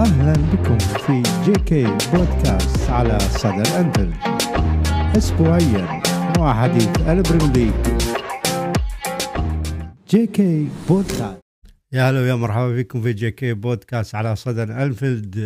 أهلا بكم في JK Podcast على صدى الأنفيلد أسبوعيا مع حديث البريم JK Podcast يا هلا ويا مرحبا بكم في JK Podcast على صدى الأنفيلد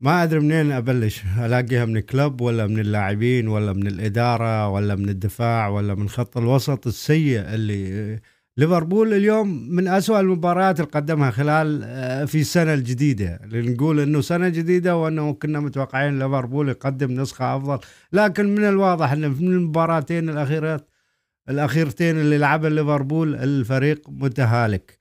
ما أدري منين أبلش. ألاقيها من كلوب ولا من اللاعبين ولا من الإدارة ولا من الدفاع ولا من خط الوسط السيء اللي ليفربول اليوم من أسوأ المباريات اللي قدمها خلال آه، في السنة الجديدة. نقول أنه سنة جديدة وأنه كنا متوقعين ليفربول يقدم نسخة أفضل. لكن من الواضح أنه من المباراتين الأخيرات الأخيرتين اللي لعبها ليفربول الفريق متهالك.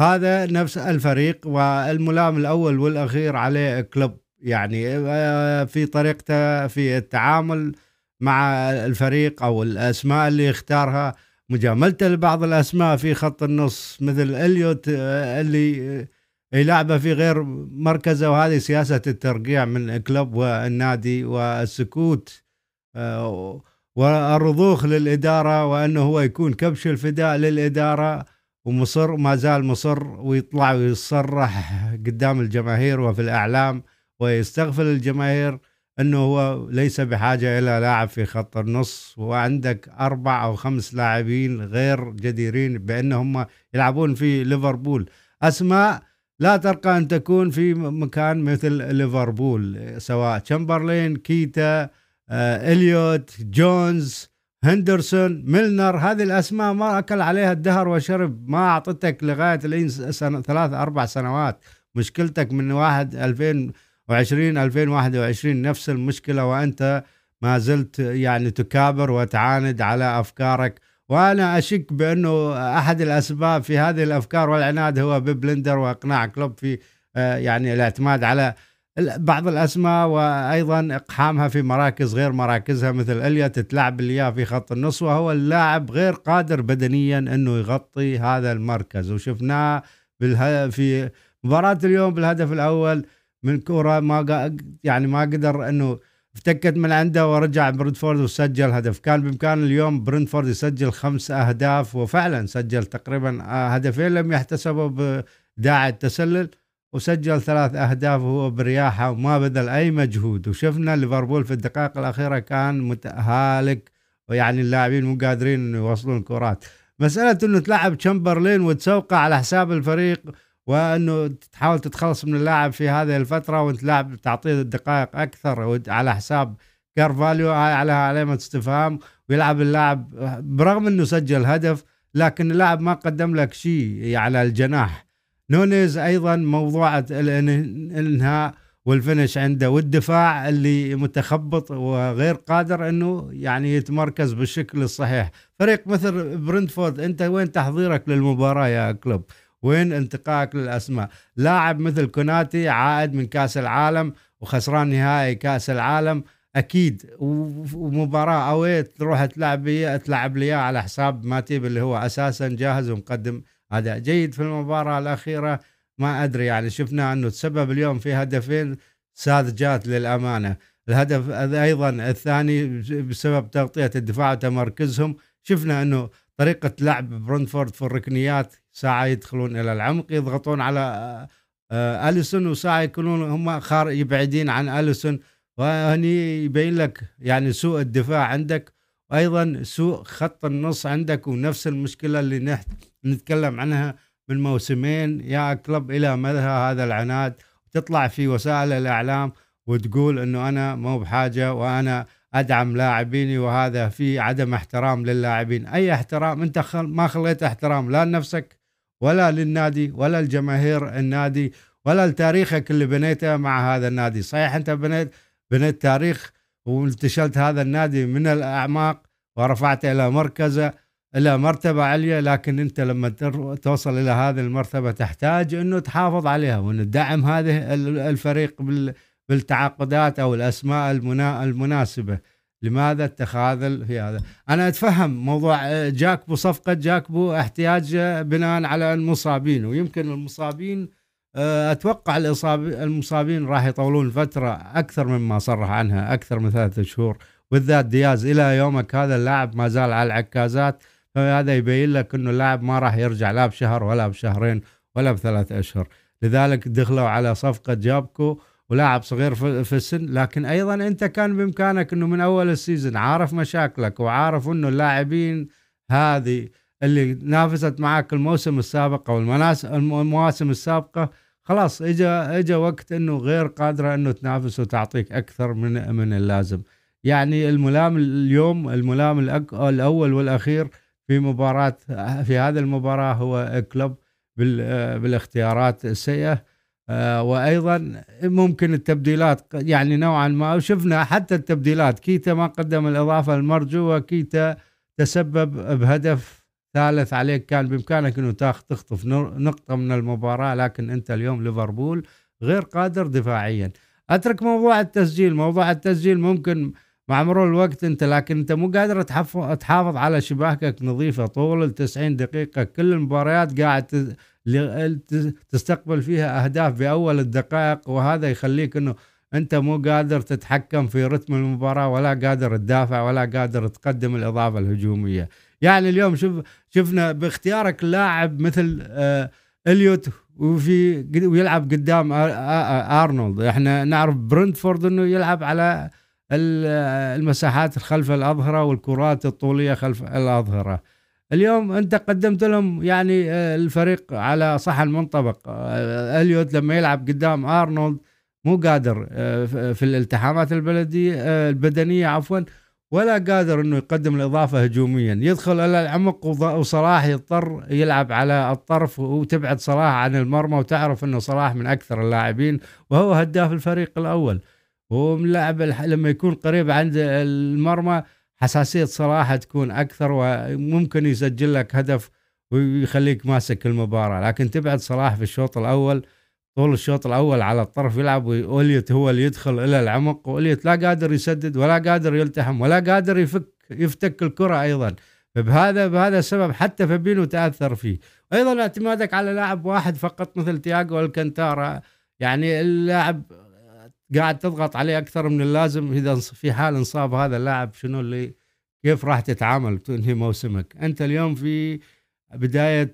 هذا نفس الفريق والملام الأول والأخير عليه كلوب. يعني آه، في طريقته في التعامل مع الفريق أو الأسماء اللي يختارها مجاملته لبعض الأسماء في خط النص مثل إليوت آه، اللي آه، يلعبه في غير مركزه وهذه سياسة الترقيع من الكلوب والنادي والسكوت آه، والرضوخ للإدارة وأنه هو يكون كبش الفداء للإدارة ومصر ما زال مصر ويطلع ويصرح قدام الجماهير وفي الإعلام ويستغفل الجماهير. إنه هو ليس بحاجة إلى لاعب في خط النص وعندك أربع أو خمس لاعبين غير جديرين بانهم يلعبون في ليفربول. أسماء لا ترقى أن تكون في مكان مثل ليفربول سواء تشامبرلين كيتا آه، إليوت جونز هندرسون ميلنر. هذه الأسماء ما أكل عليها الدهر وشرب ما أعطتك لغاية سنة ثلاث أربع سنوات. مشكلتك من واحد 2000 و20 2021 نفس المشكلة وأنت ما زلت يعني تكابر وتعاند على أفكارك. وأنا أشك بأنه أحد الأسباب في هذه الأفكار والعناد هو ببلندر وإقناع كلوب في آه، يعني الاعتماد على بعض الأسماء وأيضا إقحامها في مراكز غير مراكزها مثل اليا تلعب اياه في خط النص وهو اللاعب غير قادر بدنيا إنه يغطي هذا المركز. وشفناه في مباراة اليوم بالهدف الأول من كورة ما يعني ما قدر إنه افتكت من عنده ورجع برنتفورد وسجل هدف. كان بإمكان اليوم برنتفورد يسجل خمس أهداف وفعلا سجل تقريبا هدفين لم يحتسبوا بداعي التسلل وسجل ثلاث أهداف وهو برياحة وما بذل أي مجهود. وشفنا ليفربول في الدقائق الأخيرة كان متهالك ويعني اللاعبين مو قادرين انه يوصلون الكرات. مسألة إنه تلعب تشامبرلين وتسوقه على حساب الفريق وأنه تحاول تتخلص من اللاعب في هذه الفترة وأنت لاعب تعطيه الدقائق أكثر على حساب كارفاليو عليه علامه استفهام ويلعب اللاعب برغم إنه سجل هدف لكن اللاعب ما قدم لك شيء على الجناح. نونيز أيضا موضوع الانهاء وال finish عنده والدفاع اللي متخبط وغير قادر إنه يعني يتمركز بالشكل الصحيح. فريق مثل برنتفورد أنت وين تحضيرك للمباراة يا كلوب؟ وين انتقائك للأسماء؟ لاعب مثل كوناتي عائد من كأس العالم وخسران نهائي كأس العالم. أكيد. ومباراة اوي تروح تلعب تلعب لي على حساب ماتيب اللي هو أساسا جاهز ومقدم. اداء جيد في المباراة الأخيرة. ما أدري يعني شفنا أنه تسبب اليوم في هدفين ساذجات للأمانة. الهدف أيضا الثاني بسبب تغطية الدفاع وتمركزهم. شفنا أنه طريقة لعب برونفورد في الركنيات ساعة يدخلون إلى العمق يضغطون على آه، آه، أليسون وساعة يكونون هم خار يبعدين عن أليسون. وهني يبين لك يعني سوء الدفاع عندك. وأيضا سوء خط النص عندك ونفس المشكلة اللي نحت نتكلم عنها من موسمين. يا كلب إلى مدى هذا العناد؟ تطلع في وسائل الإعلام وتقول إنه أنا مو بحاجة وأنا أدعم لاعبيني وهذا في عدم احترام للاعبين. أي احترام؟ أنت ما خليت احترام لا لنفسك ولا للنادي ولا الجماهير النادي ولا لتاريخك اللي بنيته مع هذا النادي. صحيح أنت بنيت بنيت تاريخ وانتشلت هذا النادي من الأعماق ورفعته إلى مركزة إلى مرتبة عليا. لكن أنت لما توصل إلى هذه المرتبة تحتاج أنه تحافظ عليها وان تدعم هذه الفريق بالتعاقدات أو الأسماء المناسبة. لماذا التخاذل في هذا. أنا أتفهم موضوع آه، جاكبو صفقة جاكبو احتياج بناء على المصابين ويمكن المصابين أتوقع الاصاب المصابين راح يطولون فترة أكثر مما صرح عنها أكثر من ثلاثة شهور. بالذات دياز إلى يومك هذا اللاعب ما زال على العكازات فهذا يبين لك إنه اللاعب ما راح يرجع لا بشهر ولا بشهرين ولا بثلاث أشهر. لذلك دخلوا على صفقة جابكو ولاعب صغير في السن لكن أيضا أنت كان بإمكانك إنه من أول السيزون عارف مشاكلك وعارف إنه اللاعبين هذه اللي نافست معك الموسم السابق أو المواسم السابقة خلاص اجى اجى وقت إنه غير قادرة إنه تنافس وتعطيك أكثر من من اللازم. يعني الملام اليوم الملام الأول والأخير في مباراة في هذه المباراة هو كلوب بالاختيارات السيئة. وأيضا ممكن التبديلات يعني نوعا ما وشفنا حتى التبديلات كيتا ما قدم الإضافة المرجوه كيتا تسبب بهدف ثالث عليك كان بإمكانك إنه تاخذ تخطف نقطة من المباراة لكن أنت اليوم ليفربول غير قادر دفاعيا. أترك موضوع التسجيل. موضوع التسجيل ممكن مع مرور الوقت أنت لكن أنت مو قادر تحافظ على شباكك نظيفة طول ال 90 دقيقة كل المباريات قاعد تستقبل فيها أهداف بأول الدقائق وهذا يخليك إنه أنت مو قادر تتحكم في رتم المباراة ولا قادر تدافع ولا قادر تقدم الإضافة الهجومية. يعني اليوم شوف شفنا باختيارك لاعب مثل آه إليوت وفي ويلعب قدام أرنولد. إحنا نعرف برنتفورد إنه يلعب على المساحات خلف الأظهرة والكرات الطولية خلف الأظهرة. اليوم أنت قدمت لهم يعني آه، الفريق على صحن منطبق آه، إليوت لما يلعب قدام أرنولد مو قادر آه، في الالتحامات البلدية البدنية عفوا ولا قادر إنه يقدم الإضافة هجوميا. يدخل إلى العمق وصلاح يضطر يلعب على الطرف وتبعد صلاح عن المرمى وتعرف إنه صلاح من أكثر اللاعبين وهو هداف الفريق الأول. وملاعب لما يكون قريب عند المرمى حساسية صلاح تكون أكثر وممكن يسجل لك هدف ويخليك ماسك المباراة. لكن تبعد صلاح في الشوط الأول طول الشوط الأول على الطرف يلعب واوليت هو اللي يدخل إلى العمق واوليت لا قادر يسدد ولا قادر يلتحم ولا قادر يفك يفتك الكرة أيضا. فبهذا بهذا السبب حتى فابينو تأثر فيه. أيضا اعتمادك على لاعب واحد فقط مثل تياجو الكنتارا يعني اللاعب قاعد تضغط عليه أكثر من اللازم. إذا في حال انصاب هذا اللاعب شنو اللي كيف راح تتعامل تنهي موسمك؟ أنت اليوم في بداية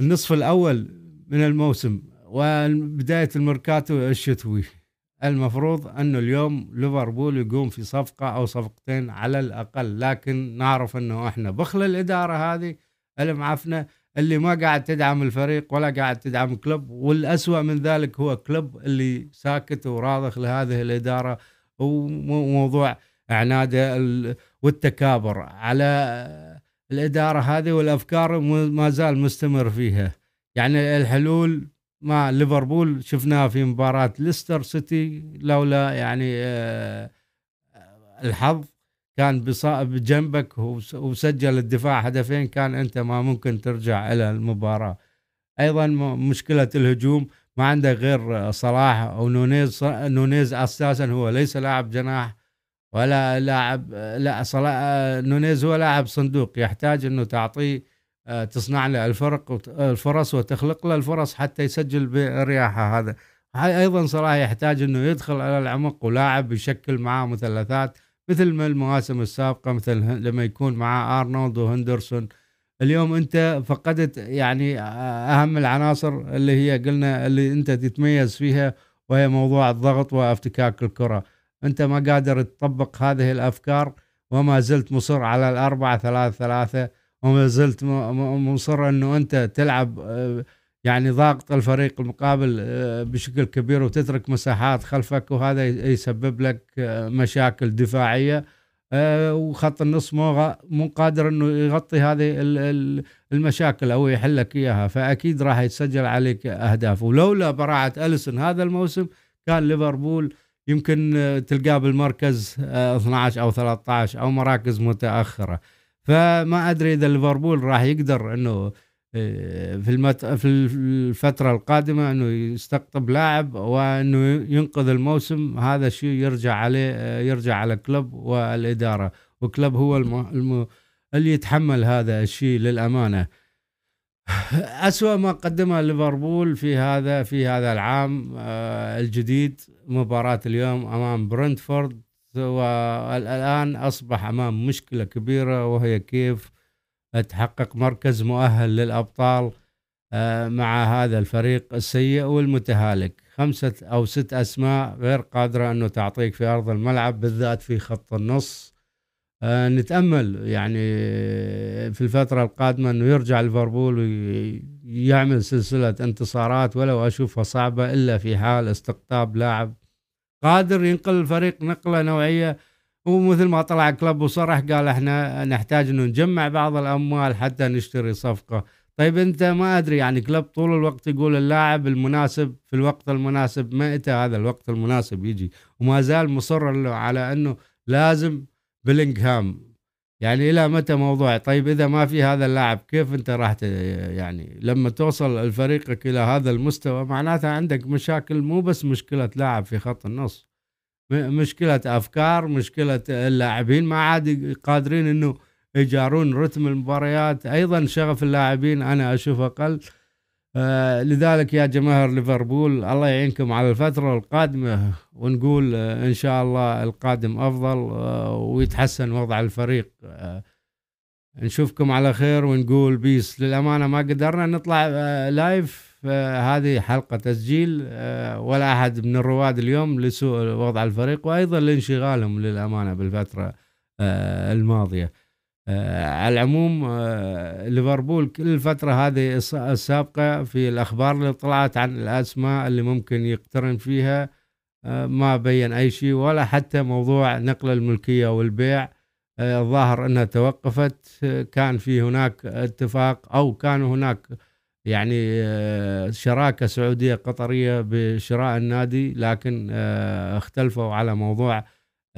النصف الأول من الموسم وبداية الميركاتو الشتوي. المفروض انه اليوم ليفربول يقوم في صفقة أو صفقتين على الأقل لكن نعرف أنه إحنا بخل الإدارة هذه المعفنه اللي ما قاعد تدعم الفريق ولا قاعد تدعم كلوب والأسوأ من ذلك هو كلوب اللي ساكت وراضخ لهذه الإدارة وموضوع عناده والتكابر على الإدارة هذه والأفكار ما زال مستمر فيها. يعني الحلول مع ليفربول شفناها في مباراة ليستر سيتي لولا يعني آه، الحظ. كان بجنبك وسجل الدفاع هدفين كان أنت ما ممكن ترجع إلى المباراة. أيضا مشكلة الهجوم ما عندك غير صلاح أو نونيز نونيز أساسا هو ليس لاعب جناح ولا لاعب لا صلاح نونيز هو لاعب صندوق يحتاج إنه تعطيه تصنع له الفرق الفرص وتخلق له الفرص حتى يسجل برياحه هذا. أيضا صلاح يحتاج إنه يدخل على العمق ولاعب يشكل معاه مثلثات مثل ما المواسم السابقة مثل لما يكون مع أرنولد وهندرسون. اليوم أنت فقدت يعني أهم العناصر اللي هي قلنا اللي أنت تتميز فيها وهي موضوع الضغط وافتكاك الكرة. أنت ما قادر تطبق هذه الأفكار وما زلت مصر على الأربعة ثلاثة ثلاثة وما زلت مصر أنه أنت تلعب يعني ضاغط الفريق المقابل آه، بشكل كبير وتترك مساحات خلفك وهذا يسبب لك آه، مشاكل دفاعية. آه، وخط النص مو مو قادر إنه يغطي هذه المشاكل أو يحل لك إياها. فأكيد راح يتسجل عليك أهداف. ولولا براعة أليسون هذا الموسم كان ليفربول يمكن تلقاه بالمركز 12 أو 13 أو مراكز متأخرة. فما أدري إذا ليفربول راح يقدر إنه في المت... في الفترة القادمة إنه يستقطب لاعب وإنه ينقذ الموسم. هذا الشيء يرجع عليه آه، يرجع على كلوب والإدارة. وكلوب هو الم... الم... اللي يتحمل هذا الشيء للأمانة. أسوأ ما قدمه ليفربول في هذا في هذا العام آه، الجديد مباراة اليوم أمام برنتفورد. والآن أصبح أمام مشكلة كبيرة وهي كيف تحقق مركز مؤهل للأبطال مع هذا الفريق السيء والمتهالك. خمسة أو ست أسماء غير قادرة أنه تعطيك في أرض الملعب بالذات في خط النص. آه نتأمل يعني في الفترة القادمة أنه يرجع ليفربول ويعمل سلسلة انتصارات ولو أشوفها صعبة إلا في حال استقطاب لاعب قادر ينقل الفريق نقلة نوعية ومثل ما طلع كلب وصرح قال إحنا نحتاج إنه نجمع بعض الأموال حتى نشتري صفقة. طيب أنت ما أدري يعني كلب طول الوقت يقول اللاعب المناسب في الوقت المناسب متى هذا الوقت المناسب يجي؟ وما زال مصر على إنه لازم بلينغهام. يعني إلى متى موضوع؟ طيب إذا ما في هذا اللاعب كيف أنت راح يعني لما توصل الفريقك إلى هذا المستوى معناتها عندك مشاكل مو بس مشكلة لاعب في خط النص. مشكلة أفكار مشكلة اللاعبين. ما عاد قادرين إنه يجارون رتم المباريات. أيضا شغف اللاعبين أنا أشوف أقل. آه لذلك يا جماهير ليفربول الله يعينكم على الفترة القادمة ونقول آه إن شاء الله القادم أفضل آه ويتحسن وضع الفريق. آه نشوفكم على خير ونقول peace. للأمانة ما قدرنا نطلع آه live آه هذه حلقة تسجيل آه ولا أحد من الرواد اليوم لسوء وضع الفريق وأيضا لانشغالهم للأمانة بالفترة آه الماضية. آه، على العموم ليفربول كل الفترة هذه السابقة في الأخبار اللي طلعت عن الأسماء اللي ممكن يقترن فيها ما بين أي شيء ولا حتى موضوع نقل الملكية والبيع الظاهر أنها توقفت كان في هناك اتفاق أو كان هناك يعني شراكة سعودية قطرية بشراء النادي لكن اختلفوا على موضوع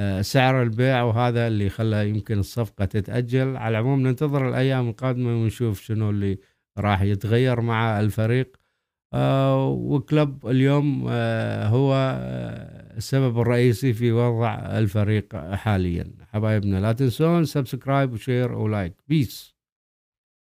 آه، سعر البيع وهذا اللي خلى يمكن الصفقة تتأجل. على العموم ننتظر الأيام القادمة ونشوف شنو اللي راح يتغير مع الفريق. آه، وكلوب اليوم آه، هو السبب الرئيسي في وضع الفريق حاليا. حبايبنا لا تنسون subscribe و share و like. peace